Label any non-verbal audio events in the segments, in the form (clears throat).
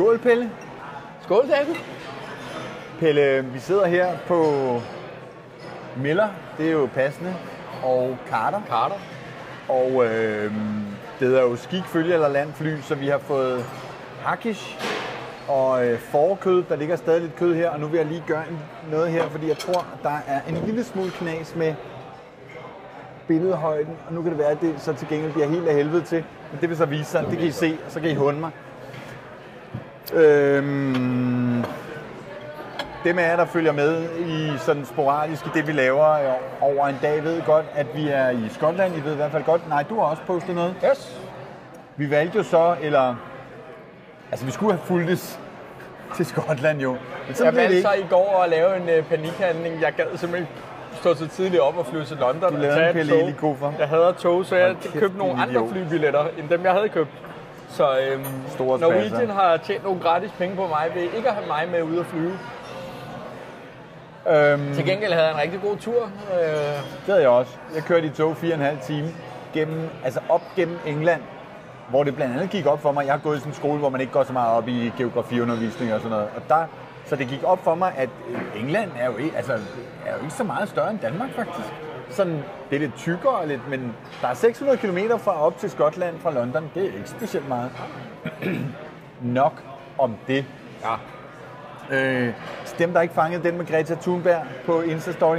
Skål, Pelle. Skål, David. Pelle, vi sidder her på Miller, det er jo passende, og Carter. Carter. Og øh, det hedder jo skik, følge eller landfly, så vi har fået hakish og øh, forkød. Der ligger stadig lidt kød her, og nu vil jeg lige gøre en- noget her, fordi jeg tror, der er en lille smule knas med billedhøjden, og nu kan det være, at det så til gengæld bliver helt af helvede til. Men det vil så vise sig, det kan I se, og så kan I hunde mig. Øhm, dem af jer, der følger med i sådan sporadisk i det, vi laver over en dag, ved godt, at vi er i Skotland. I ved i hvert fald godt, nej, du har også postet noget. Yes. Vi valgte jo så, eller... Altså, vi skulle have fulgtes til Skotland jo. Men så Jeg valgte så i går at lave en øh, panikhandling. Jeg gad simpelthen stå så tidligt op og flyve til London Du lavede en. Jeg hader tog, så jeg købte nogle andre flybilletter, end dem jeg havde købt. Så øhm, Store Norwegian spasser. har tjent nogle gratis penge på mig ved ikke at have mig med ude at flyve. Øhm, Til gengæld havde jeg en rigtig god tur. Øh, det havde jeg også. Jeg kørte i tog 4,5 time gennem, altså op gennem England, hvor det blandt andet gik op for mig. Jeg har gået i sådan en skole, hvor man ikke går så meget op i geografiundervisning og sådan noget. Og der, så det gik op for mig, at England er jo ikke, altså, er jo ikke så meget større end Danmark faktisk. Sådan, det er lidt tykkere lidt, men der er 600 km fra op til Skotland fra London. Det er ikke specielt meget. (clears throat) Nok om det. ja. Øh, dem, der ikke fangede den med Greta Thunberg på Instastory,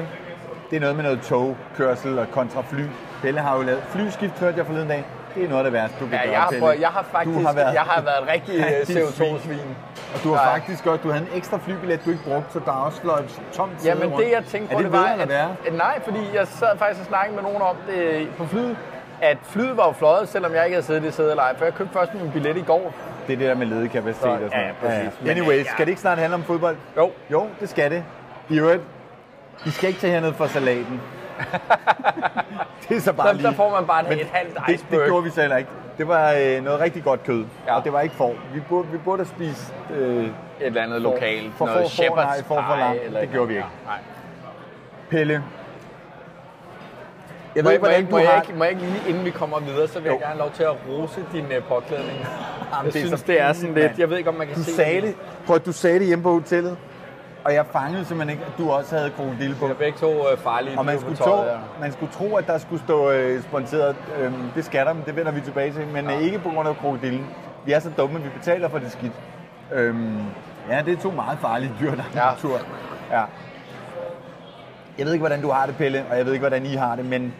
det er noget med noget togkørsel og kontra fly. Pelle har jo lavet flyskift, hørte jeg forleden dag. Det er noget af det værste, du kan Ja, gøre, jeg, har, prøvet, jeg har faktisk du har været, jeg har været et rigtig (laughs) øh, rigtig CO2-svin. Og du har Nej. faktisk godt, du havde en ekstra flybillet, du ikke brugte, så der er også fløjet tomt Jamen rundt. det jeg tænkte på, det, det var, at, at, nej, fordi jeg sad faktisk og snakkede med nogen om det på flyet, at flyet var jo fløjet, selvom jeg ikke havde siddet i det sæde eller ej, for jeg købte først min billet i går. Det er det der med ledig kapacitet og sådan Ja, ja, noget. præcis. Men, Anyways, ja. skal det ikke snart handle om fodbold? Jo. Jo, det skal det. I øvrigt, I skal ikke tage herned for salaten. (laughs) det er så bare Der, lige. der får man bare Men et halvt det, det iceberg. gjorde vi så heller ikke. Det var øh, noget rigtig godt kød, Ja. og det var ikke for. Vi burde, vi burde have spist... Øh, Et eller andet For- lokalt, for- noget for- for- nej, for- for lam. Det et gjorde vi ikke. andet. Nej. Pelle. Jeg ved jeg, ikke, må, hvordan jeg, du må, jeg har... ikke, må jeg ikke lige, inden vi kommer videre, så vil jeg Jo. gerne have lov til at rose din uh, påklædning. Jamen, Jeg det er synes, så det er sådan lidt, jeg ved ikke, om man kan Du se sagde det. Prøv at du sagde det hjemme på hotellet. Og jeg fangede simpelthen ikke, at du også havde krokodille på. Vi har begge to uh, farlige Og man skulle, tro, tøjet, ja. man skulle tro, at der skulle stå øh, sponsoreret. Øhm, det skal der, men det vender vi tilbage til. Men ja. ikke på grund af krokodillen. Vi er så dumme, at vi betaler for det skidt. Øhm, ja, det er to meget farlige dyr, der er Ja. tur. Ja. Jeg ved ikke, hvordan du har det, Pelle, og jeg ved ikke, hvordan I har det, men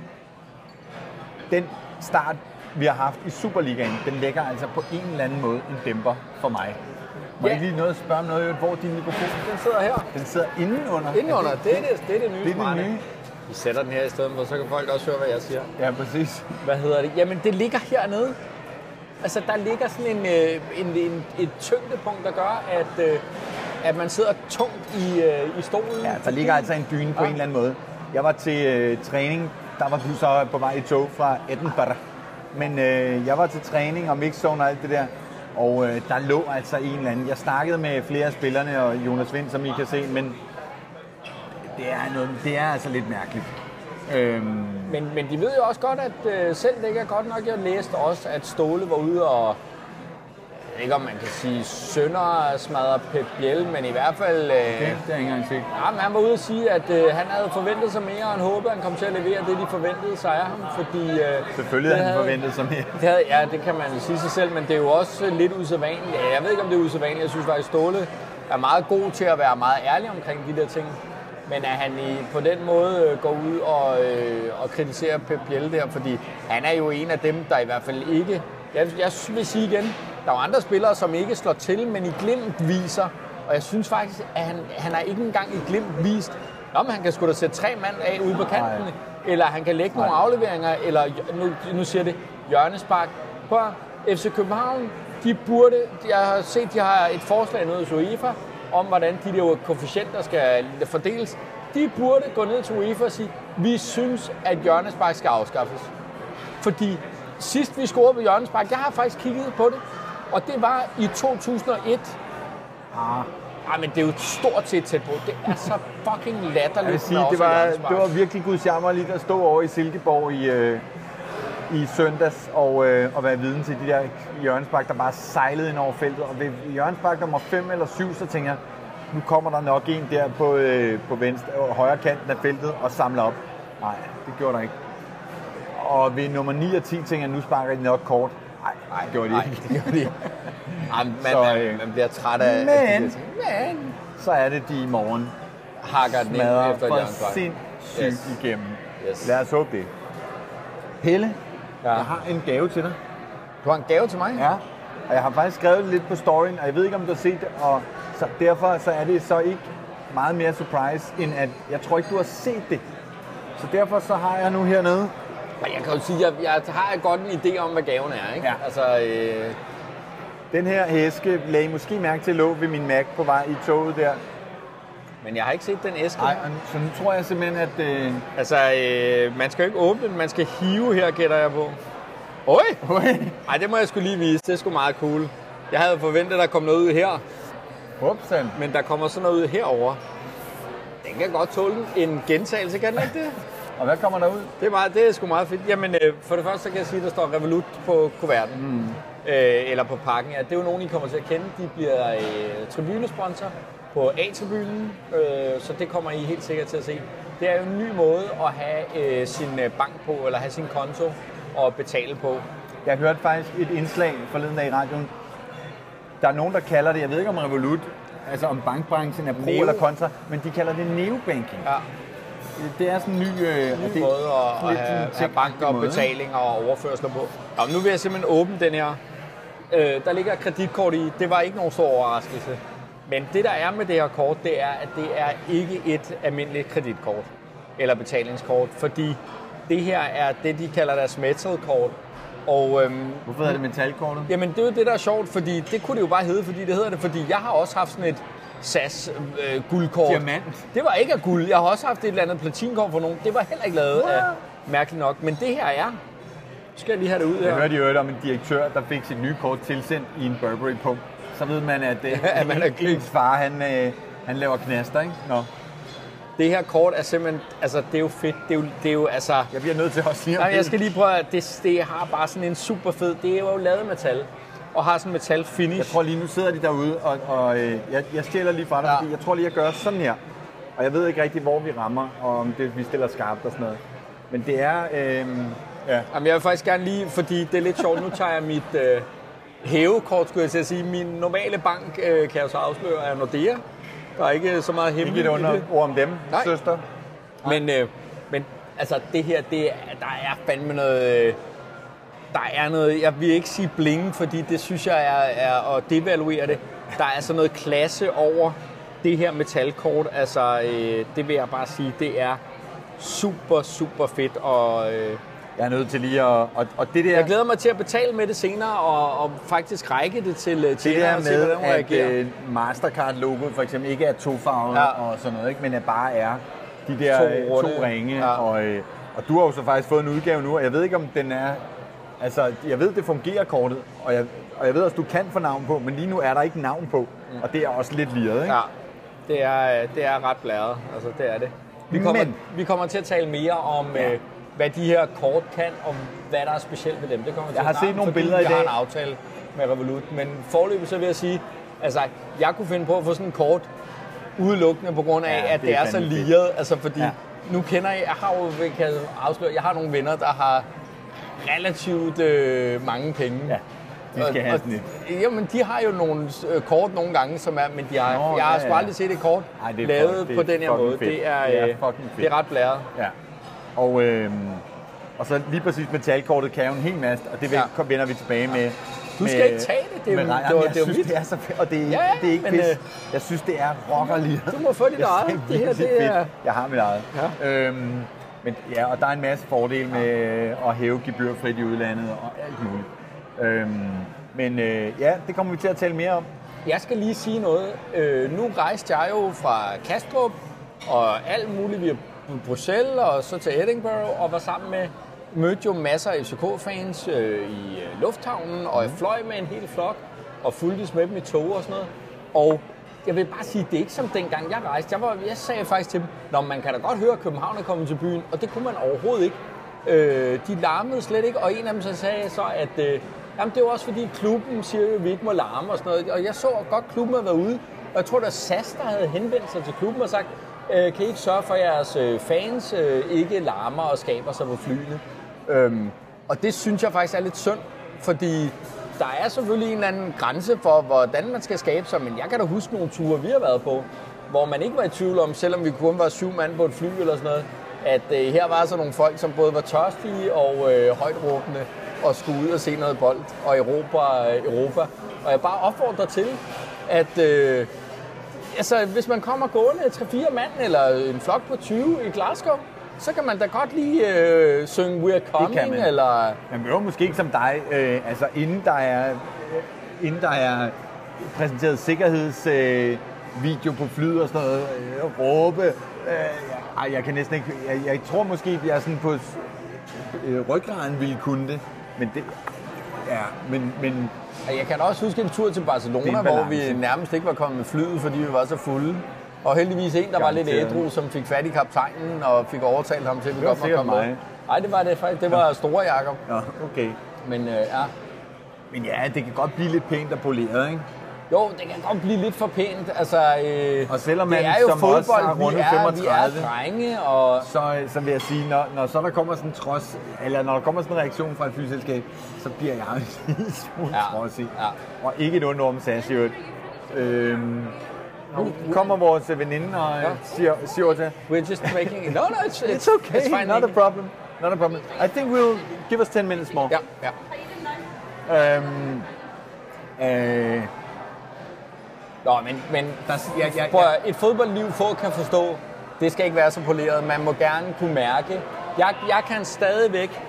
den start, vi har haft i Superligaen, den lægger altså på en eller anden måde en dæmper for mig. Må Ja. jeg lige noget at spørge om noget, hvor din mikrofon Den sidder her. den sidder indenunder? Indenunder, det er det, det, er det nye Det er det nye. Vi sætter den her i stedet for, så kan folk også høre, hvad jeg siger. Ja, præcis. Hvad hedder det? Jamen, det ligger hernede. Altså, der ligger sådan en, øh, en, en, et tyngdepunkt, der gør, at, øh, at man sidder tungt i, øh, i stolen. Ja, der ligger altså en dyne på Ja. en eller anden måde. Jeg var til øh, træning, der var du så på vej i tog fra Edinburgh. Men øh, jeg var til træning og mixzone og alt det der. Og øh, der lå altså en eller anden. Jeg snakkede med flere af spillerne og Jonas Vind, som I kan se, men det er, noget, det er altså lidt mærkeligt. Øhm, Men, men de ved jo også godt, at øh, selv det ikke er godt nok, jeg læste også, at Ståle var ude og, ved ikke om man kan sige sønder smadre Pep Biel, men i hvert fald... Øh, det, det har jeg ikke engang set. Ja, men han var ude at sige, at øh, han havde forventet sig mere, og han håbede, han kom til at levere det, de forventede sig af ham, fordi... Øh, Selvfølgelig havde han forventet sig mere. Det havde, ja, det kan man sige sig selv, men det er jo også lidt usædvanligt. Ja, jeg ved ikke, om det er usædvanligt. Jeg synes faktisk, Ståle er meget god til at være meget ærlig omkring de der ting. Men at han i, på den måde øh, går ud og, øh, og kritiserer Pep Biel der, fordi han er jo en af dem, der i hvert fald ikke... Jeg, jeg vil sige igen, der er andre spillere, som ikke slår til, men i glimt viser. Og jeg synes faktisk, at han, han har ikke engang i glimt vist, om han kan sgu da sætte tre mand af ude på kanten, Nej. eller han kan lægge nogle Nej. afleveringer, eller nu, nu siger det, hjørnespark. På FC København, de burde, jeg har set, de har et forslag nede hos UEFA, om hvordan de der koefficienter skal fordeles. De burde gå ned til UEFA og sige, vi synes, at hjørnespark skal afskaffes. Fordi sidst vi scorede på hjørnespark, jeg har faktisk kigget på det, og det var i 2001. Ah, Ej, men det er jo stort set tæt på. Det er så fucking latterligt. jeg vil sige, det var, det var virkelig gudsjammerligt at stå over i Silkeborg i, øh, i søndags og, øh, og være viden til de der hjørnespark, der bare sejlede ind over feltet. Og ved hjørnespark nummer 5 eller 7, så tænker jeg, nu kommer der nok en der på, øh, på venstre, højre kanten af feltet og samler op. Nej, det gjorde der ikke. Og ved nummer 9 og 10 tænker jeg, nu sparker de nok kort. Nej, nej, det gjorde de Nej, ikke. det gør de ikke. (laughs) Ej, man, Så, man, øh, man bliver træt af, af de Men, der ting. men, så er det de i morgen Hakker den ind efter et for sindssygt Yes. igennem. Yes. Lad os håbe det. Pelle, Ja. jeg har en gave til dig. Du har en gave til mig? Ja, og jeg har faktisk skrevet lidt på storyen, og jeg ved ikke, om du har set det, og så derfor så er det så ikke meget mere surprise, end at jeg tror ikke, du har set det. Så derfor så har jeg nu hernede. Jeg kan jo sige, at jeg, jeg har godt en idé om, hvad gaven er. Ikke? Ja. Altså, øh, Den her hæske lagde I måske mærke til lå ved min Mac på vej i toget der. men jeg har ikke set den æske. Nej, så nu tror jeg simpelthen, at... Øh, Altså, øh, man skal jo ikke åbne den, man skal hive her, gætter jeg på. Oj! Nej, det må jeg skulle lige vise. Det er sgu meget cool. Jeg havde forventet, at der kom noget ud her, Upsan. men der kommer sådan noget ud herover. Den kan godt tåle en gentagelse, kan den ikke det? Og hvad kommer der ud? Det er, meget, det er sgu meget fedt. Jamen, øh, for det første kan jeg sige, at der står Revolut på kuverten. Mm. Øh, eller på pakken. Ja, det er jo nogen, I kommer til at kende. De bliver øh, tribunesponsor på A-tribunen, øh, så det kommer I helt sikkert til at se. Det er jo en ny måde at have øh, sin øh, bank på, eller have sin konto og betale på. Jeg hørte faktisk et indslag forleden dag i radioen. Der er nogen, der kalder det, jeg ved ikke om Revolut, altså om bankbranchen er pro Neo. eller kontra, men de kalder det neobanking. Ja, Det er sådan en ny... Øh, ny det, måde at, at have, have bank og betalinger og overførsler på. Nå, nu vil jeg simpelthen åbne den her. Øh, der ligger et kreditkort i. Det var ikke nogen stor overraskelse. Men det, der er med det her kort, det er, at det er ikke et almindeligt kreditkort eller betalingskort, fordi det her er det, de kalder deres metalkort. Og øhm, Hvorfor hedder det metalkortet? Jamen, det er jo det, der er sjovt, fordi det kunne det jo bare hedde, fordi det hedder det, fordi jeg har også haft sådan et SAS øh, guldkort. Diamant. Det var ikke af guld. Jeg har også haft et eller andet platinkort for nogen. Det var heller ikke lavet af, mærkeligt nok. Men det her er. Skal jeg lige have det ud Jeg her. hørte jo om en direktør, der fik sit nye kort tilsendt i en Burberry-pump. Så ved man, at, øh, (laughs) At man er ens- far, han, øh, han laver knaster, ikke? Nå, Det her kort er simpelthen, altså det er jo fedt. Det er jo, det er jo altså... jeg bliver nødt til at sige Nej, det. jeg skal lige prøve at det, det har bare sådan en super fed, det er jo lavet af metal. Og har sådan en metal finish. Jeg tror lige, nu sidder de derude, og, og øh, jeg, jeg stjæler lige fra dig, Ja. fordi jeg tror lige, jeg gør sådan her. Og jeg ved ikke rigtig, hvor vi rammer, og om det, vi stiller skarpt og sådan noget. Men det er... Øh, ja. Jamen, jeg vil faktisk gerne lige, fordi det er lidt sjovt, nu tager jeg mit øh, hævekort, skulle jeg til at sige. Min normale bank, øh, kan jeg så afsløre, er Nordea. Der er ikke så meget Ikke hemmeligt under ord om dem, Nej. søster. Men, øh, men altså, det her, det er, der er fandme noget... Øh, der er noget, jeg vil ikke sige bling, fordi det synes jeg er, er at devaluere det. Der er altså noget klasse over det her metalkort. Altså, øh, det vil jeg bare sige, det er super, super fedt. Og, øh, Jeg er nødt til lige at... Og, og det der, jeg glæder mig til at betale med det senere, og, og faktisk række det til øh, det tjeneren der og se, hvordan at reagerer. øh, Mastercard-logoet for eksempel ikke er tofarvet Ja. og sådan noget, ikke? men at bare er de der To to, runde. to ringe. Ja. Og, øh, og du har jo så faktisk fået en udgave nu, og jeg ved ikke, om den er... Altså, jeg ved, det fungerer kortet, og jeg, og jeg ved også, du kan få navn på, men lige nu er der ikke navn på, og det er også lidt liret, ikke? Ja, det er, det er ret blæret. Altså, det er det. Vi kommer, Men- vi kommer til at tale mere om, ja. øh, hvad de her kort kan, og hvad der er specielt ved dem. Det kommer til Jeg har set nogle billeder i jeg har dag. en aftale med Revolut. Men forløbet så vil jeg sige, altså, jeg kunne finde på at få sådan en kort udelukkende på grund af, Ja, at det det er er, så liret. Altså, fordi ja. Nu kender jeg, jeg har jo, kan afsløre, jeg har nogle venner, der har relativt øh, mange penge. Ja, de skal Og- have sådan et. Jamen, de har jo nogle øh, kort nogle gange, som er, men de har, Nå, jeg har ja, ja. aldrig set et kort Ej, det er lavet fuck- det er på den her måde. fedt. Det er, Det er øh, det er ret blæret. Ja. Og, øh, og så lige præcis metalkortet kan jo en hel masse, og det Ja. vender vi tilbage med. Du med, skal ikke tage det, det er med det var- Jamen, det var jeg synes, mit. det er så fedt, og det er, ikke, Ja, ja, det er ikke men, pis. øh, Jeg synes, det er rockerligt. Du må få dit Jeg eget. Det her, det er- fedt. Jeg har mit eget. Ja. Øhm, men ja, og der er en masse fordele med at hæve gebyrfrit i udlandet og alt muligt. Øhm, men øh, ja, det kommer vi til at tale mere om. Jeg skal lige sige noget. Øh, nu rejste jeg jo fra Kastrup og alt muligt via Bruxelles og så til Edinburgh og var sammen med mødte jo masser af FCK-fans øh, i øh, lufthavnen, og jeg fløj med en hel flok og fulgtes med dem i tog og sådan noget. Og jeg vil bare sige, det er ikke som dengang jeg rejste. Jeg, var, jeg sagde faktisk til dem, Nå, man kan da godt høre, at København er kommet til byen, og det kunne man overhovedet ikke. Øh, de larmede slet ikke, og en af dem så sagde så, at øh, jamen, det var også fordi klubben siger jo, at vi ikke må larme og sådan noget. Og jeg så godt, at klubben havde været ude, og jeg tror, der SAS, der havde henvendt sig til klubben og sagt, øh, kan I ikke sørge for, at jeres øh, fans øh, ikke larmer og skaber sig på flyene? Øhm, og det synes jeg faktisk er lidt synd, fordi der er selvfølgelig en eller anden grænse for, hvordan man skal skabe sig, men jeg kan da huske nogle ture, vi har været på, hvor man ikke var i tvivl om, selvom vi kun var syv mand på et fly eller sådan noget, at øh, her var så nogle folk, som både var tørstige og øh, højt råbende og skulle ud og se noget bold og Europa, øh, Europa. Og jeg bare opfordrer til, at øh, altså, hvis man kommer gående 3-4 mand eller en flok på 20 i Glasgow, så kan man da godt lige øh, synge We're Coming, man. eller... Man behøver måske ikke som dig, øh, altså inden der er, øh, inden der er præsenteret sikkerhedsvideo øh, video på flyet og sådan noget, øh, råbe. Øh, ej, jeg kan næsten ikke, jeg, jeg tror måske, jeg er sådan på øh, ryggraden ville kunne det, men det, ja, men, men Jeg kan også huske en tur til Barcelona, hvor vi nærmest ikke var kommet med flyet, fordi vi var så fulde. Og heldigvis en, der var lidt ædru, som fik fat i kaptajnen og fik overtalt ham til, at vi Det godt måtte komme med. Nej, det var det faktisk. Det var store Jakob. ja, okay. Men øh, ja, Men ja, det kan godt blive lidt pænt og poleret, ikke? jo, det kan godt blive lidt for pænt. Altså, øh, Og selvom det man er jo som fodbold, os har vi rundet er, 35. vi er drenge, og Så, så vil jeg sige, når, når så der kommer sådan en trods, eller når der kommer sådan en reaktion fra et flyselskab, så bliver jeg (laughs) en lille smule Ja, trodsig. ja. Og ikke et ondt om SAS i øvrigt. Øhm, nu kommer vores veninde og ja. siger, siger til, we're just making... No, no, it's, it's, it's okay, It's fine. not a problem. Not a problem. I think we'll give us 10 minutes more. Ja, ja. Øhm, øh, Nå, men, men der, ja, ja, Prøv, et fodboldliv få kan forstå, det skal ikke være så poleret. Man må gerne kunne mærke. Jeg, jeg kan stadigvæk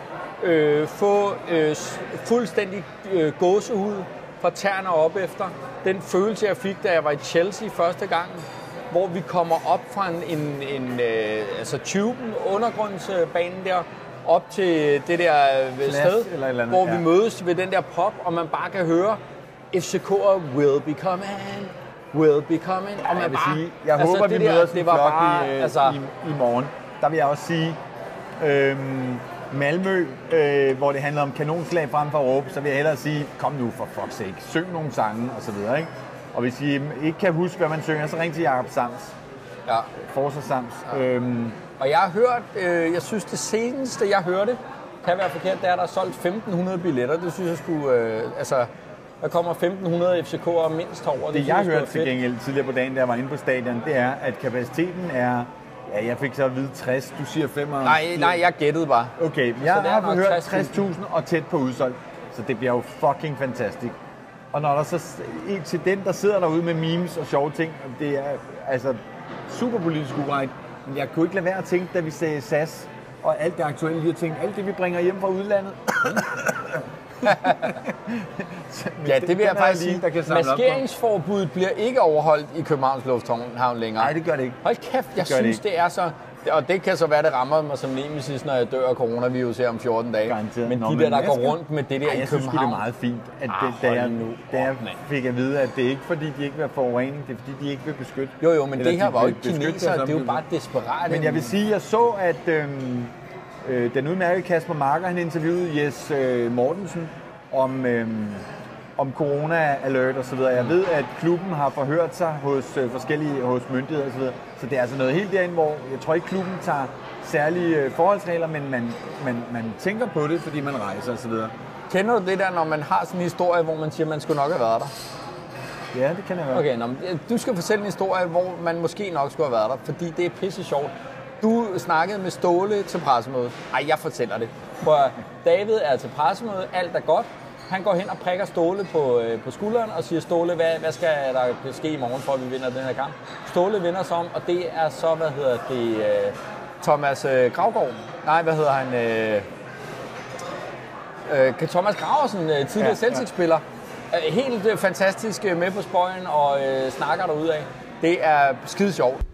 øh, få øh, fuldstændig øh, gåsehud fra tæerne op efter. Den følelse, jeg fik, da jeg var i Chelsea første gang, hvor vi kommer op fra en, en, en øh, altså tuben, undergrundsbanen der, op til det der øh, Plads sted, eller eller andet, hvor vi ja. mødes ved den der pop, og man bare kan høre, FCK'er will be coming, will be coming. Og man Jeg vil bare, sige, jeg altså, håber, det vi der, sådan det var bare, i, øh, altså, i, i morgen. Der vil jeg også sige, øhm, Malmø, øh, hvor det handler om kanonslag frem for at råbe, så vil jeg hellere sige, kom nu for fuck's sake, syng nogle sange og så videre, ikke? Og hvis I ikke kan huske, hvad man synger, så ring til Jakob Sams, ja. Forza Sams. Øhm, Og jeg har hørt, øh, jeg synes det seneste, jeg hørte, kan være forkert, det er, at der er solgt 1.500 billetter. Det synes jeg skulle, øh, altså, der kommer 1.500 FCK'ere mindst over. det synes jeg hørte være til gengæld tidligere på dagen, da jeg var inde på stadion, det er, at kapaciteten er, ja, jeg fik så at vide 60, du siger 95. Nej, nej, jeg gættede bare. Okay, Så jeg er har hørt 60.000. 60.000 og tæt på udsolgt, så det bliver jo fucking fantastisk. Og når der så til den, der sidder derude med memes og sjove ting, det er altså super politisk uret, men jeg kunne ikke lade være at tænke, da vi sagde SAS og alt det aktuelle, lige at tænke, alt det vi bringer hjem fra udlandet. Ja, det vil jeg faktisk lige, sige. der kan samle op. Maskeringsforbuddet bliver ikke overholdt i Københavns Lufthavn længere. Nej, det gør det ikke. Hold kæft, jeg det synes, ikke. det er så... Og det kan så være, det rammer mig som nemesis, når jeg dør af coronavirus her om 14 dage. Garanteret. Men Nå, de der, der går rundt med det der Ej, i jeg synes København. det er meget fint, at Ah, det, da, jeg, nu da jeg fik at vide, at det er ikke fordi, de ikke vil have forurening, det er fordi, de ikke vil beskytte. Jo, jo, men Eller det her de var jo ikke kinesere, det er jo bare desperat. Men jeg vil sige, jeg så, at øhm, øh, den udmærkede Kasper Marker, han interviewede Jes øh, Mortensen om, øhm, om corona-alert og så videre. Jeg ved, at klubben har forhørt sig hos øh, forskellige hos myndigheder og så videre. Så det er altså noget helt derinde, hvor jeg tror ikke, klubben tager særlige øh, forholdsregler, men man, man, man tænker på det, fordi man rejser og så videre. Kender du det der, når man har sådan en historie, hvor man siger, at man skulle nok have været der? Ja, det kan jeg være. Okay, nå, øh, du skal fortælle en historie, hvor man måske nok skulle have været der, fordi det er pisse sjovt. Du snakkede med Ståle til pressemødet. Ej, jeg fortæller det. For David er til pressemødet, alt er godt. Han går hen og prikker Ståle på, øh, på skulderen og siger, Ståle, hvad, hvad skal der ske i morgen, for at vi vinder den her kamp? Ståle vinder sig om, og det er så, hvad hedder det, øh, Thomas øh, Gravgaard. Nej, hvad hedder han? Øh, øh, Thomas Graversen, øh, tidligere Ja, ja, ja. Øh, Helt øh, fantastisk øh, med på spøjen og øh, snakker derudad. Det er skide sjovt.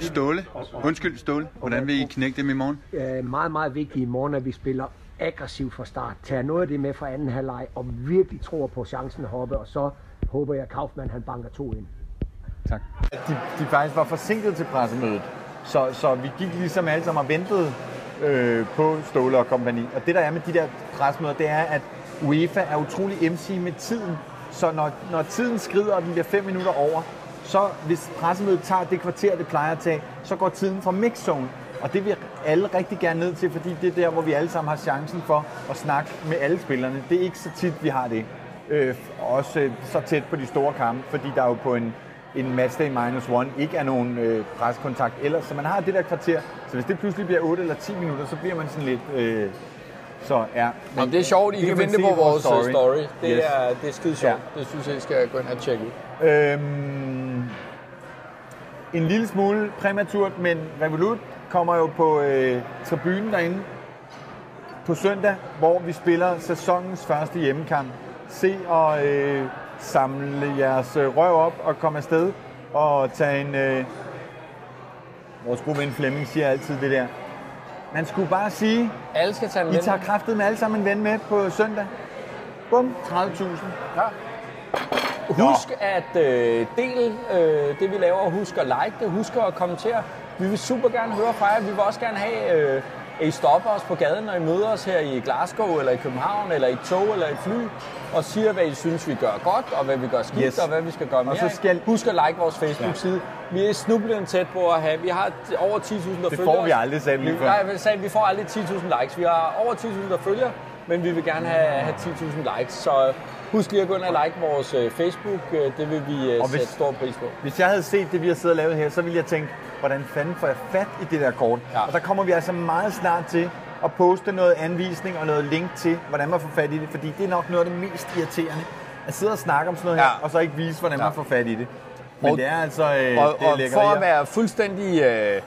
Ståle. Undskyld, Ståle. Hvordan vil I knække dem i morgen? øh, meget, meget vigtigt i morgen, at vi spiller aggressivt fra start. Tager noget af det med fra anden halvleg, og virkelig tror på chancen at hoppe, og så håber jeg, at Kaufmann han banker to ind. At de, de faktisk var forsinket til pressemødet. Så, så vi gik ligesom alle sammen og ventede øh, på Ståle og kompagni. Og det der er med de der presmøder, det er, at UEFA er utrolig MC med tiden. Så når, når tiden skrider, og den bliver 5 minutter over, så hvis pressemødet tager det kvarter, det plejer at tage, så går tiden fra mixzone. Og det vil alle rigtig gerne ned til, fordi det er der, hvor vi alle sammen har chancen for at snakke med alle spillerne. Det er ikke så tit, vi har det. Øh, også øh, så tæt på de store kampe, fordi der jo på en, en matchday minus one ikke er nogen øh, preskontakt ellers. Så man har det der kvarter. Så hvis det pludselig bliver 8 eller 10 minutter, så bliver man sådan lidt... Øh, så ja. Men, Jamen, det er sjovt, I kan man finde det se på vores story. story. Det, Yes. er, det er skide sjovt. Ja. Det synes jeg, I skal gå ind og tjekke ud. Øhm, en lille smule præmaturt, men Revolut kommer jo på øh, tribunen derinde på søndag, hvor vi spiller sæsonens første hjemmekamp. Se og øh, samle jeres øh, røv op og komme afsted og tage en... Øh, vores gode ven Flemming siger altid det der. Man skulle bare sige, Alle skal tage en I ven. tager kraftet med alle sammen en ven med på søndag. Bum, 30.000. Ja. Husk at øh, del øh, det, vi laver. Husk at like det. Husk at kommentere. Vi vil super gerne høre fra jer. Vi vil også gerne have, øh, at I stopper os på gaden, når I møder os her i Glasgow, eller i København, eller i tog, eller i fly, og siger, hvad I synes, vi gør godt, og hvad vi gør skidt, Yes. og hvad vi skal gøre mere. så skal- Husk at like vores Facebook-side. Vi er snublende tæt på at have, vi har over 10.000, der Det følger får vi aldrig, sagde vi Vi-. Nej, jeg sagde, vi får aldrig 10.000 likes. Vi har over 10.000, der følger, men vi vil gerne have, have 10.000 likes. Så husk lige at gå ind og like vores øh, Facebook. Øh, Det vil vi øh, Og hvis- sætte stor pris på. Hvis jeg havde set det, vi har siddet og lavet her, så ville jeg tænke, hvordan fanden får jeg fat i det der kort? Ja. Og der kommer vi altså meget snart til at poste noget anvisning og noget link til, hvordan man får fat i det, fordi det er nok noget af det mest irriterende. At sidde og snakke om sådan noget Ja. her, og så ikke vise, hvordan Ja. man får fat i det. Men Og- det er altså øh, Og, det er og for at være fuldstændig øh,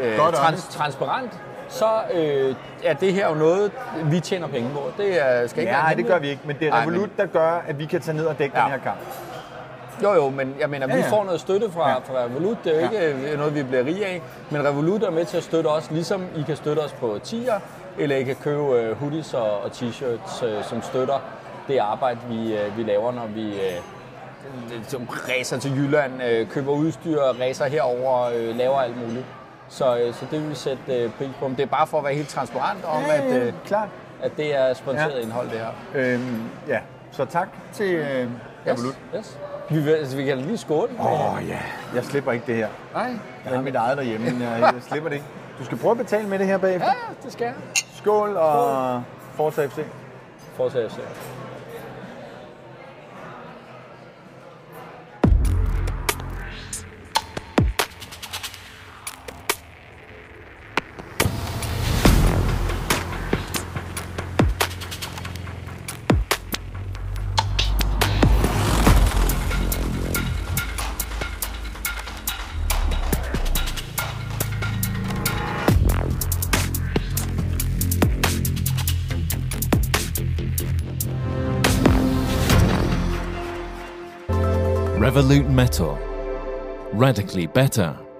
øh, trans, transparent, så øh, er det her jo noget, vi tjener penge på. Det er, skal ikke Ja, nej, det gør vi ikke, men det er Revolut, der gør, at vi kan tage ned og dække Ja. den her kamp. Jo, jo, men jeg mener, Ja, vi ja. får noget støtte fra, Ja. fra Revolut. Det er jo Ja. ikke øh, noget, vi bliver rige af. Men Revolut er med til at støtte os, ligesom I kan støtte os på tier, eller I kan købe øh, hoodies og, og t-shirts, øh, som støtter det arbejde, vi, vi laver, når vi øh, som racer til Jylland, øh, køber udstyr, racer herover, øh, laver alt muligt. Så, øh, så det vil vi sætte øh, pris på. Men det er bare for at være helt transparent om, Ja, ja, at, øh, klart. at det er sponsoreret Ja. indhold, det her. Øhm, ja, så tak til øh, Revolut. Yes, yes. Vi, vil, altså, vi kan lige skåle. Åh oh, ja, jeg slipper ikke det her. Nej. Jeg har mit eget derhjemme, men jeg, jeg slipper det ikke. Du skal prøve at betale med det her bagefter. Ja, det skal jeg. Skål og Forza FC. Fortsæt FC. Revolut Metal. Radically better.